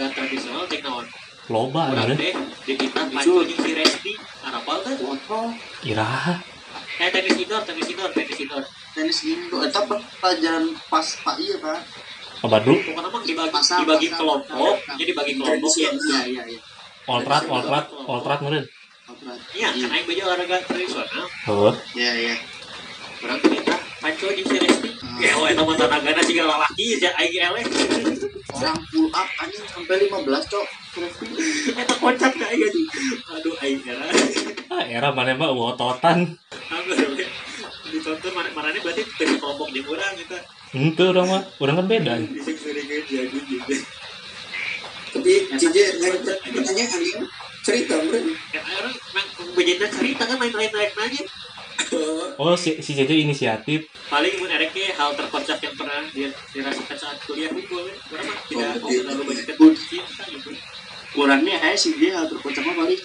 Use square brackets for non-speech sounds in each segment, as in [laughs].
olahraga tradisional cek naon? Loba urang bener teh di kita jeung si Resti arapal teh Kontrol. Iraha. Eh tenis indoor tenis indoor tenis indoor. Tenis indo eta pelajaran pas pak iya pak? Abadu pokoknya mah dibagi Pasar, dibagi pasar, kelompok pasar. jadi bagi kelompok ya. iya iya iya. Oltrat oltrat oltrat Kontrol. iya kan aing baju olahraga tradisional. Heuh. Iya iya. Urang teh kita pancu jeung si Resti ya oh eta mah tanagana siga lalaki ya aing eleh orang pull up anjing sampai 15 cok. [laughs] Eta kocak teh aing anjing aduh aing eleh ah era mana mah ototan. Ditonton mana mana ini berarti dari kelompok di orang kita Ente orang mah, orang kan beda. bisa jadi gitu. tapi Cije nanya nanya anjing cerita bro. Ya orang cerita kan main lain lain aja. Oh si si Jejo inisiatif. Paling mun ereke hal terkocak yang pernah dia dirasakan saat kuliah. Orang mah tidak Oh, iya. terlalu banyak cinta gitu. kurangnya eh sih dia hal terkocak mah paling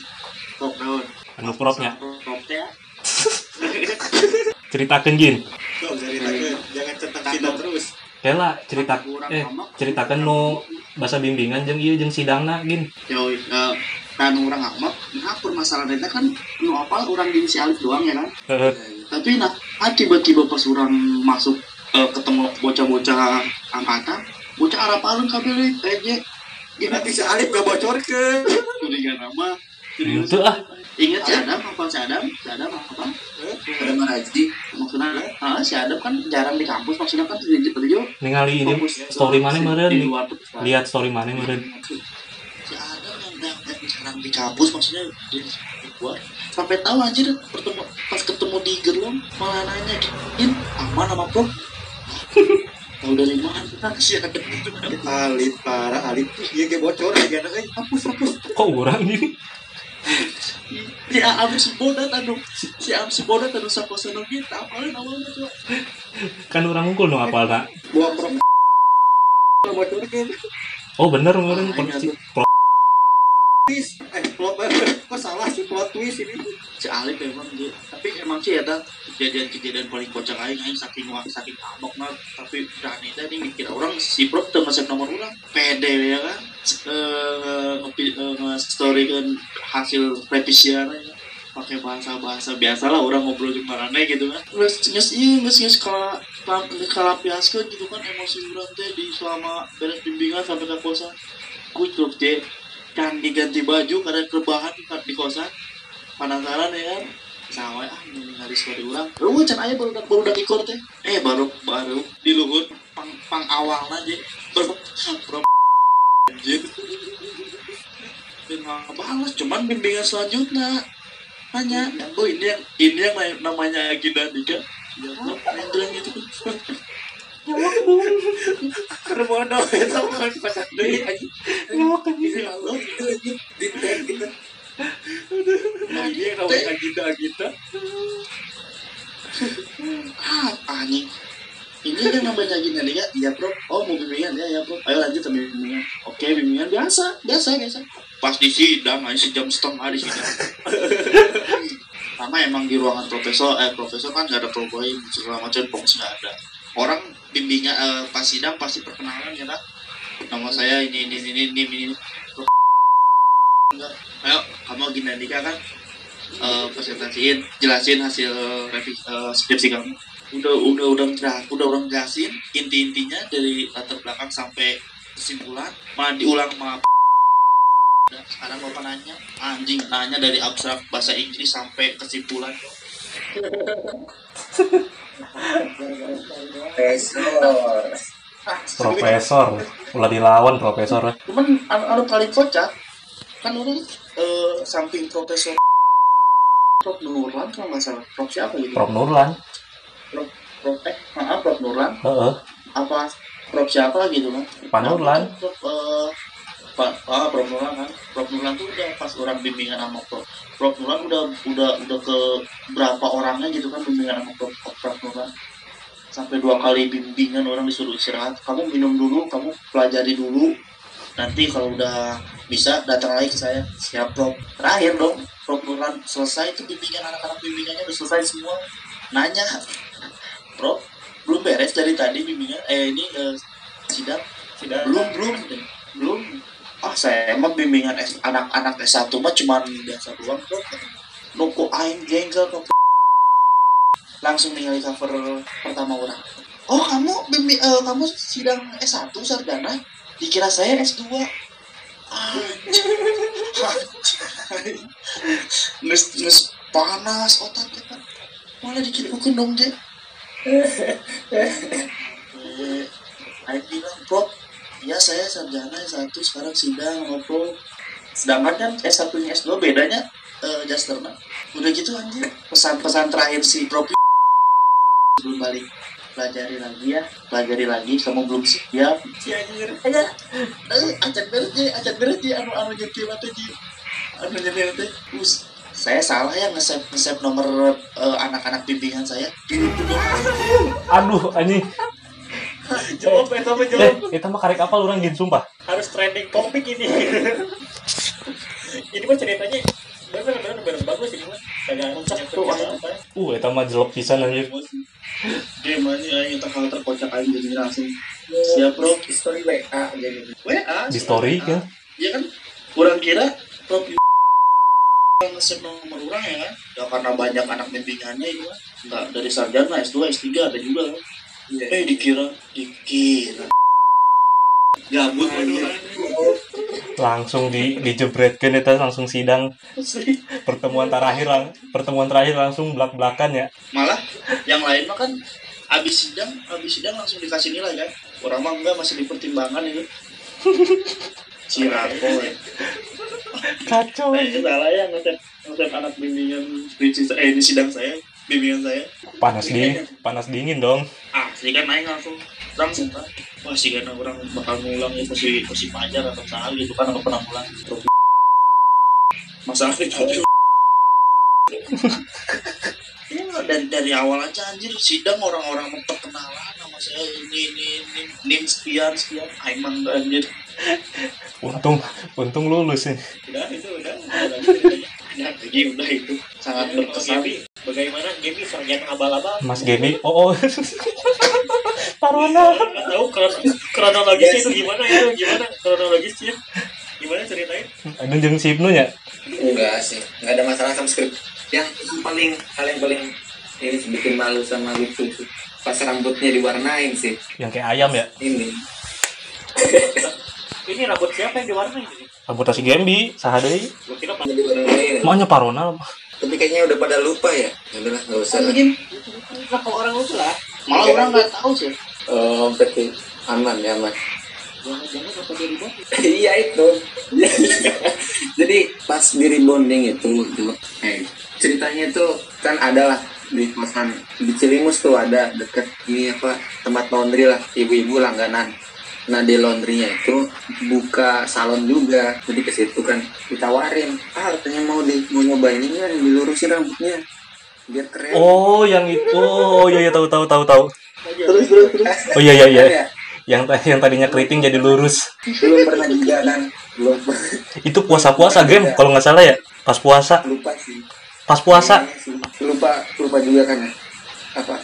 Kok naon? Anu propnya. prop teh ya. [laughs] Ceritakan Jin. Kok ceritakan jangan tentang cinta terus. Kela cerita eh ceritakan nu bahasa bimbingan jeung ieu jeung sidangna Gin. yo eh, kan orang amat nah permasalahan itu kan apa orang di si alif doang ya kan? [laughs] Tapi nah ah, tiba-tiba pas orang masuk eh, ketemu bocah-bocah angkatan bocah Arab alun kabel aja nanti si Alif gak bocor ke dengan nama Itu ah. ingat si Adam apa si Adam? Si Adam apa? Ada Maraji maksudnya ah si Adam kan jarang di kampus maksudnya kan di di Ningali ini story mana tuh Lihat story mana meureun. si Adam yang jarang di kampus maksudnya sampai tahu anjir pertemu pas ketemu di gerlong malah nanya in aman sama bro [laughs] tahu dari mana kita sih Alif parah Alif dia kayak bocor ya kan eh hapus hapus. Kok urang gini? si Am si Bodat anu si Am si Bodat anu saposono kita apa namanya tuh Kan urang unggul nu apalna. buah pro bocor ke Oh bener meureun si twist. Eh plot [laughs] kok salah sih plot twist ini? Si Alif emang dia tapi emang sih ada kejadian-kejadian paling kocak aing aing saking wah saking amok mah. Tapi berani tadi mikir orang si Bro tuh nomor orang pede ya kan? Eh nge story kan hasil revisian ya pakai bahasa bahasa biasa lah orang ngobrol di mana gitu kan. Terus nges iya nges nges kala kala piaskeun gitu kan emosi orang teh di selama beres bimbingan sampai ke kosan kucuk teh kan diganti baju karena rebahan kan di kosan. Penasaran ya kan? Sama ah ini hari story orang. Lu can aja baru baru udah ikut teh eh baru baru. Di luhut pang pang awal aja. Baru baru. Anjir. Nggak balas cuman bimbingan selanjutnya. Nanya oh ini yang ini yang namanya- agenda Dika? Ya bro yang [laughs] gitu karena bodoh itu kan pasak deh aja ini Allah itu aja di tag kita Nah, yang namanya agita agita. ah anjing ini yang namanya gini nih ya iya bro oh mau bimbingan ya ya bro ayo lanjut sama bimbingan oke bimbingan biasa biasa biasa pas di sidang aja sejam setengah di sidang karena emang di ruangan profesor eh profesor kan gak ada propoin segala macam fokus nggak ada orang bimbingan eh, pas sidang pasti perkenalan ya kan nama saya ini ini ini ini ini, enggak ayo kamu gini Andika kan eh, presentasiin jelasin hasil revisi eh, skripsi kamu. Udah udah udah jelas udah orang jelasin inti intinya dari latar belakang sampai kesimpulan. Malah diulang Udah, sekarang bapak nanya anjing nanya dari abstrak bahasa Inggris sampai kesimpulan [laughs] Profesor profesor. Ulah dilawan profesor. cuman anu, anu paling kocak kan orang eh, samping profesor Prof Nurlan kalau nggak salah Prof siapa gitu Prof Nurlan. Prof eh maaf Prof Nurlan Heeh. apa Prof siapa gitu kan Pak Nurlan. Prof eh, Pak ah, Prof. Nurlan kan? Prof. Nurlan tuh udah pas orang bimbingan sama Prof. Prof. Nurlan udah udah udah ke berapa orangnya gitu kan bimbingan sama Prof, Prof. Nurlan sampai dua kali bimbingan orang disuruh istirahat. Kamu minum dulu kamu pelajari dulu. Nanti kalau udah bisa datang lagi ke saya. Siap Prof. Terakhir dong Prof. Nurlan selesai itu bimbingan anak-anak bimbingannya udah selesai semua. Nanya Prof belum beres dari tadi bimbingan eh ini eh, sidang? Tidak. belum belum belum ah saya emang bimbingan anak-anak S1 mah cuman biasa doang bro. Nuku aing jengkel ke [laughs] langsung ningali cover pertama orang. Oh kamu bimbing eh, kamu sidang S1 sarjana dikira saya S2 anjing [laughs] anjing. nges nges panas otaknya kan malah dikira aku dong je [laughs] Eh, Aing bilang ya saya sarjana S1 sekarang sidang ngobrol. Sedangkan kan S1 nya S2 bedanya eh Jasterna udah gitu anjir. Pesan-pesan terakhir si Prof sebelum balik. Pelajari lagi ya pelajari lagi kamu belum siap. Si anjir. Aja. Acan beres je acan beres je anu anu nyetir mata ji anu nyetir teh us saya salah ya nge-save nomor eh, anak-anak bimbingan saya. Aduh, anjing. Jawab eta Eh, jawab. Itu mah karek apal orang gin sumpah. harus trending topik ini. Ini mah ceritanya bener bener bagus ini mah. Kagak rusak tuh apa Uh, itu mah jelek pisan anjir. game aja aing kita kalau terkocak aja jadi langsung. Siap bro Story WA jadi. WA Di story kan. ya. kan? Kurang kira Prof nge-save nomor orang ya kan? Ya karena banyak anak bimbingannya itu kan nggak dari sarjana S2 S3 ada juga kan eh dikira dikira gabut aja Langsung di dijebretkeun eta langsung sidang pertemuan terakhir lang pertemuan terakhir langsung belak-belakan ya. malah yang lain mah kan abis sidang abis sidang langsung dikasih nilai kan orang mah enggak masih dipertimbangkan itu si Rako ya. Kacau. Saya salah ya ngetep ngetep anak bimbingan eh di sidang saya bimbingan saya Panas dingin, panas dingin dong. ah sih kan naik langsung langsung kan wah sih kan orang bakal ngulang ya pasti pasti pajar atau salah gitu kan aku pernah ngulang. Masalah itu ya dari dari awal aja anjir sidang orang-orang memperkenalan sama saya ini ini ini nim sekian sekian emang anjir. Untung, untung lulus sih. udah itu udah udah nah jadi udah itu sangat berkesan. Gaby, bagaimana? Gaby sarjana abal-abal Mas Gaby, oh, oh. [laughs] Taruna. nggak tahu kron- kronologisnya itu gimana itu gimana kronologisnya gimana ceritain Ada jeung si Ibnu nya. Enggak sih, enggak ada masalah sama skrip. Yang paling hal yang paling ini bikin malu sama sih. Pas rambutnya diwarnain sih. Yang kayak ayam ya. Ini. [laughs] ini rambut siapa yang diwarnai ini Rambut si Gembi, saha deui? gue kira pas Diwarnain. Maunya Parona. Tapi kayaknya udah pada lupa ya. Ya udahlah, enggak usah lah. mungkin kenapa orang lupa lah malah orang nggak tahu sih Berarti aman ya, aman. dia dibuat iya itu. [laughs] Jadi pas di rebonding itu, eh, ceritanya itu kan ada lah di kosan di Cilimus tuh ada deket ini apa tempat laundry lah ibu-ibu langganan nah di laundrynya itu buka salon juga jadi ke situ kan ditawarin ah katanya mau di mau nyobain ini kan dilurusin rambutnya biar keren Oh, yang itu. Oh, iya iya tahu tahu tahu tahu. Terus terus terus Oh iya iya iya. Ada ya? Yang yang tadinya keriting jadi lurus. belum pernah juga kan. Belum Itu puasa-puasa game kalau nggak salah ya. Pas puasa, lupa sih. Pas puasa. Iya lupa. Lupa juga kan ya. Apa?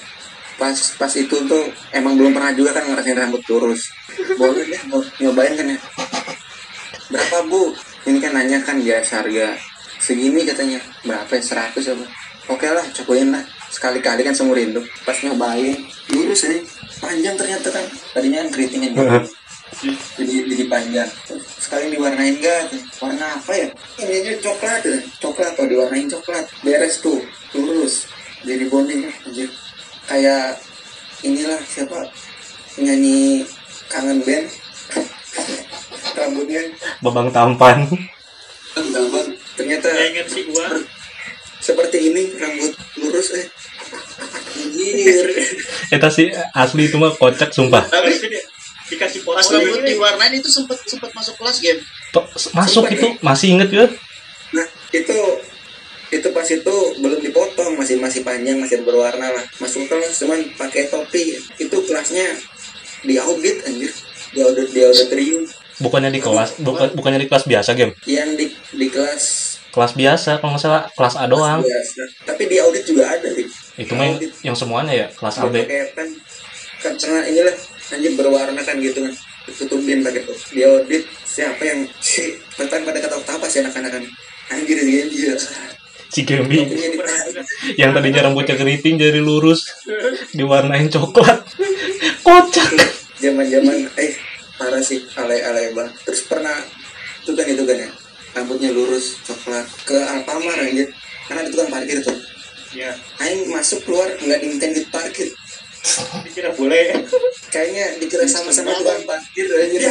Pas pas itu tuh emang belum pernah juga kan ngerasain rambut lurus boleh deh mau nyobain kan ya. Berapa bu? Ini kan nanya kan biasa harga segini katanya. Berapa ya? Seratus apa? Oke lah cobain lah sekali-kali kan seumur hidup pas nyobain. Lurus aja panjang ternyata kan. Tadinya kan keritingnya juga jadi jadi panjang. Sekali diwarnain enggak warna apa ya? Ini aja coklat ya. Coklat atau diwarnain coklat. Beres tuh. Lurus jadi bonding. Anjir. Kayak inilah siapa? Nyanyi kangen band. Rambutnya. Babang tampan. ternyata ya ingat sih gua seperti ini rambut lurus eh anjir [laughs] Eta sih asli itu mah kocak sumpah. tapi dikasih ini. rambut diwarnain itu sempet sempet masuk kelas game Masuk itu masih inget ya? Nah itu itu pas itu belum dipotong masih masih panjang masih berwarna lah masuk kelas cuman pakai topi itu kelasnya di audit anjir di audit di auditorium Bukannya di kelas, bukan bukannya di kelas biasa game. yang di di kelas Kelas biasa kalau nggak salah kelas A doang. biasa. Tapi di audit juga ada sih. Itu mah yang, yang semuanya ya kelas A B. pen kan karena inilah anjir berwarna kan gitu kan. Tutupin pakai tuh. Dia audit siapa yang si pertanyaan pada kata apa sih anak-anak kan anjir dia dia si Gembi yang tadinya rambutnya keriting jadi lurus diwarnain coklat. Kocak. Zaman-zaman eh parah sih alay-alay banget. Terus pernah itu kan itu kan ya rambutnya lurus coklat. Ke Alfamart anjir karena ada tukang parkir tuh. Ya Aing masuk keluar nggak dimintain di parkir. Dikira boleh. Kayaknya dikira sama-sama tukang parkir anjir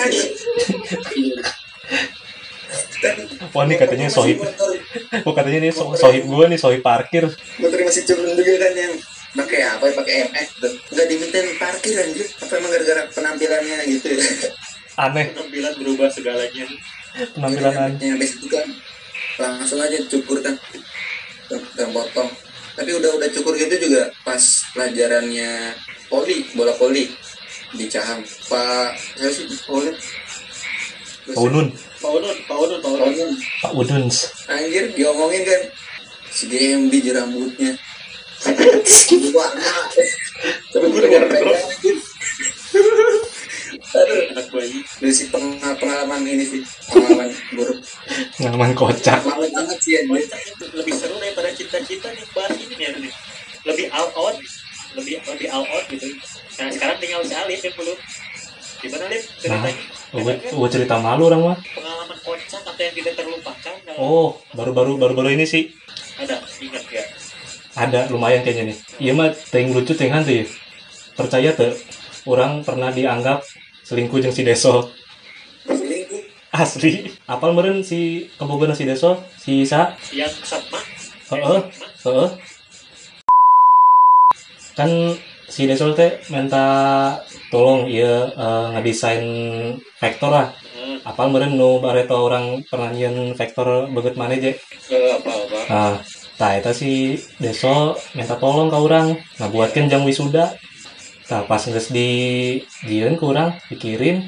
Ya, wah ini katanya sohib? motor, [laughs] oh katanya ini so sohib gue nih sohib parkir. Motornya masih curun juga kan yang pakai apa ya pakai MX tuh. Nggak dimintain parkir anjir apa emang gara-gara penampilannya gitu ya? Aneh. Penampilan berubah segalanya penampilan aneh yang habis itu kan langsung aja cukur kan. Dan potong. Tapi udah udah cukur gitu juga pas pelajarannya poli bola poli di Caham pak saya sih poli Pak Unun Pak Unun Pak Unun Pak Unun. Pak Unun anjir diomongin kan. Si GMB je rambutnya. [laughs] Tapi pegang anjir aduh anak bayi dari si peng- pengalaman ini sih pengalaman buruk. Pengalaman kocak. Pengalaman banget sih anjir lebih seru daripada cinta-cinta nih bahas ini nih nih? Lebih all out. Lebih lebih all out gitu. Nah sekarang tinggal si Alif yang belum gimana Alif? Ceritanya gue gue cerita malu orang mah pengalaman kocak atau yang tidak terlupakan? Dalam oh baru-baru baru-baru ini sih. Ada ingat gak ada lumayan kayaknya nih. Iya mah ting lucu ting hantu ya. Percaya tuh orang pernah dianggap selingkuh jeung si Deso. Selingkuh. Asli. Apal meren si kebogonan si Deso? Si Isa yang sama heeh heeh. Kan si Deso teh minta tolong iya eh, ngedesain vektor lah. Eh, apal meren nu bareto orang pernah nyieun vektor beget mana je apa apa Nah, tah eta si Deso minta tolong ke orang ngabuatkeun jam wisuda. Tah pas geus di dieun ke urang dikirim.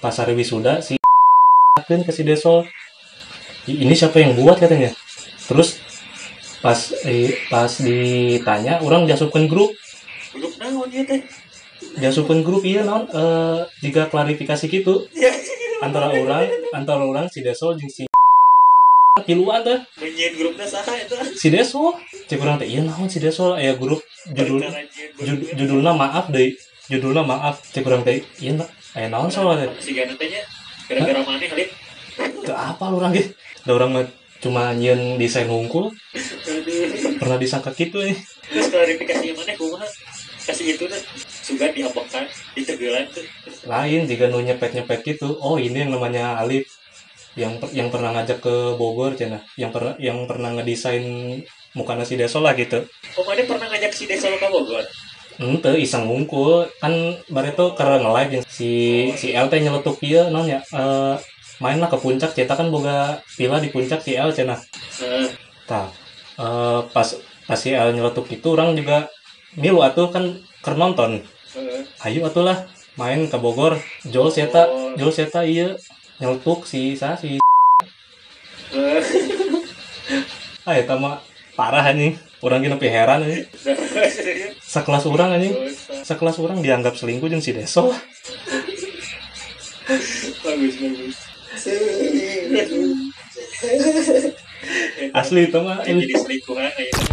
Pas hari wisuda si keun ke si Deso. "I- Ini siapa yang buat? katanya. Terus pas eh, pas ditanya orang jasupkeun grup, grup naon ya teh? Jasupkeun grup iya naon eh jika klarifikasi gitu ya antara orang antara orang si Deso jeung si tiluan teh menyian grupnya saha itu si Deso. Cek orang teh iya naon si Deso? Aya grup judul nyian jud, judulnya maaf deh. Judulnya maaf. Cek orang teh iya na- aya naon soalnya si Gana gara-gara mana Alif teu apa lu orang ge? Da orang mah cuma nyeun desain hungkul. Pernah disangka gitu eh. Terus klarifikasi yang mana kumaha? Kasih itu tuh sugan diabokan ditegelan tuh. Lain jika nu nyepet nyepet gitu. Oh ini yang namanya Alif yang yang pernah ngajak ke Bogor cina. Yang pernah yang pernah ngedesain muka si Deso lah gitu. Oh mana pernah ngajak si Desa ke Bogor? Ente iseng ngungkul kan bareto karena nge-live yang si si L teh nyeletuk ieu naon ya. Eh main lah ke puncak cetak kan boga villa di puncak si L cenah Eh, tah eh, pas pas si L nyeletuk itu orang juga milu atuh kan keur nonton. Eh, ayo atuh lah main ke Bogor. Jol seta Oh. Jol seta iya nyeletuk si sa si [laughs] ah eta mah parah anjing. Orang gini heran anjing. Sekelas orang anjing. Dosa. sekelas orang dianggap selingkuh jeung si Deso. Bagus bagus. Asli itu mah jadi selingkuhan aja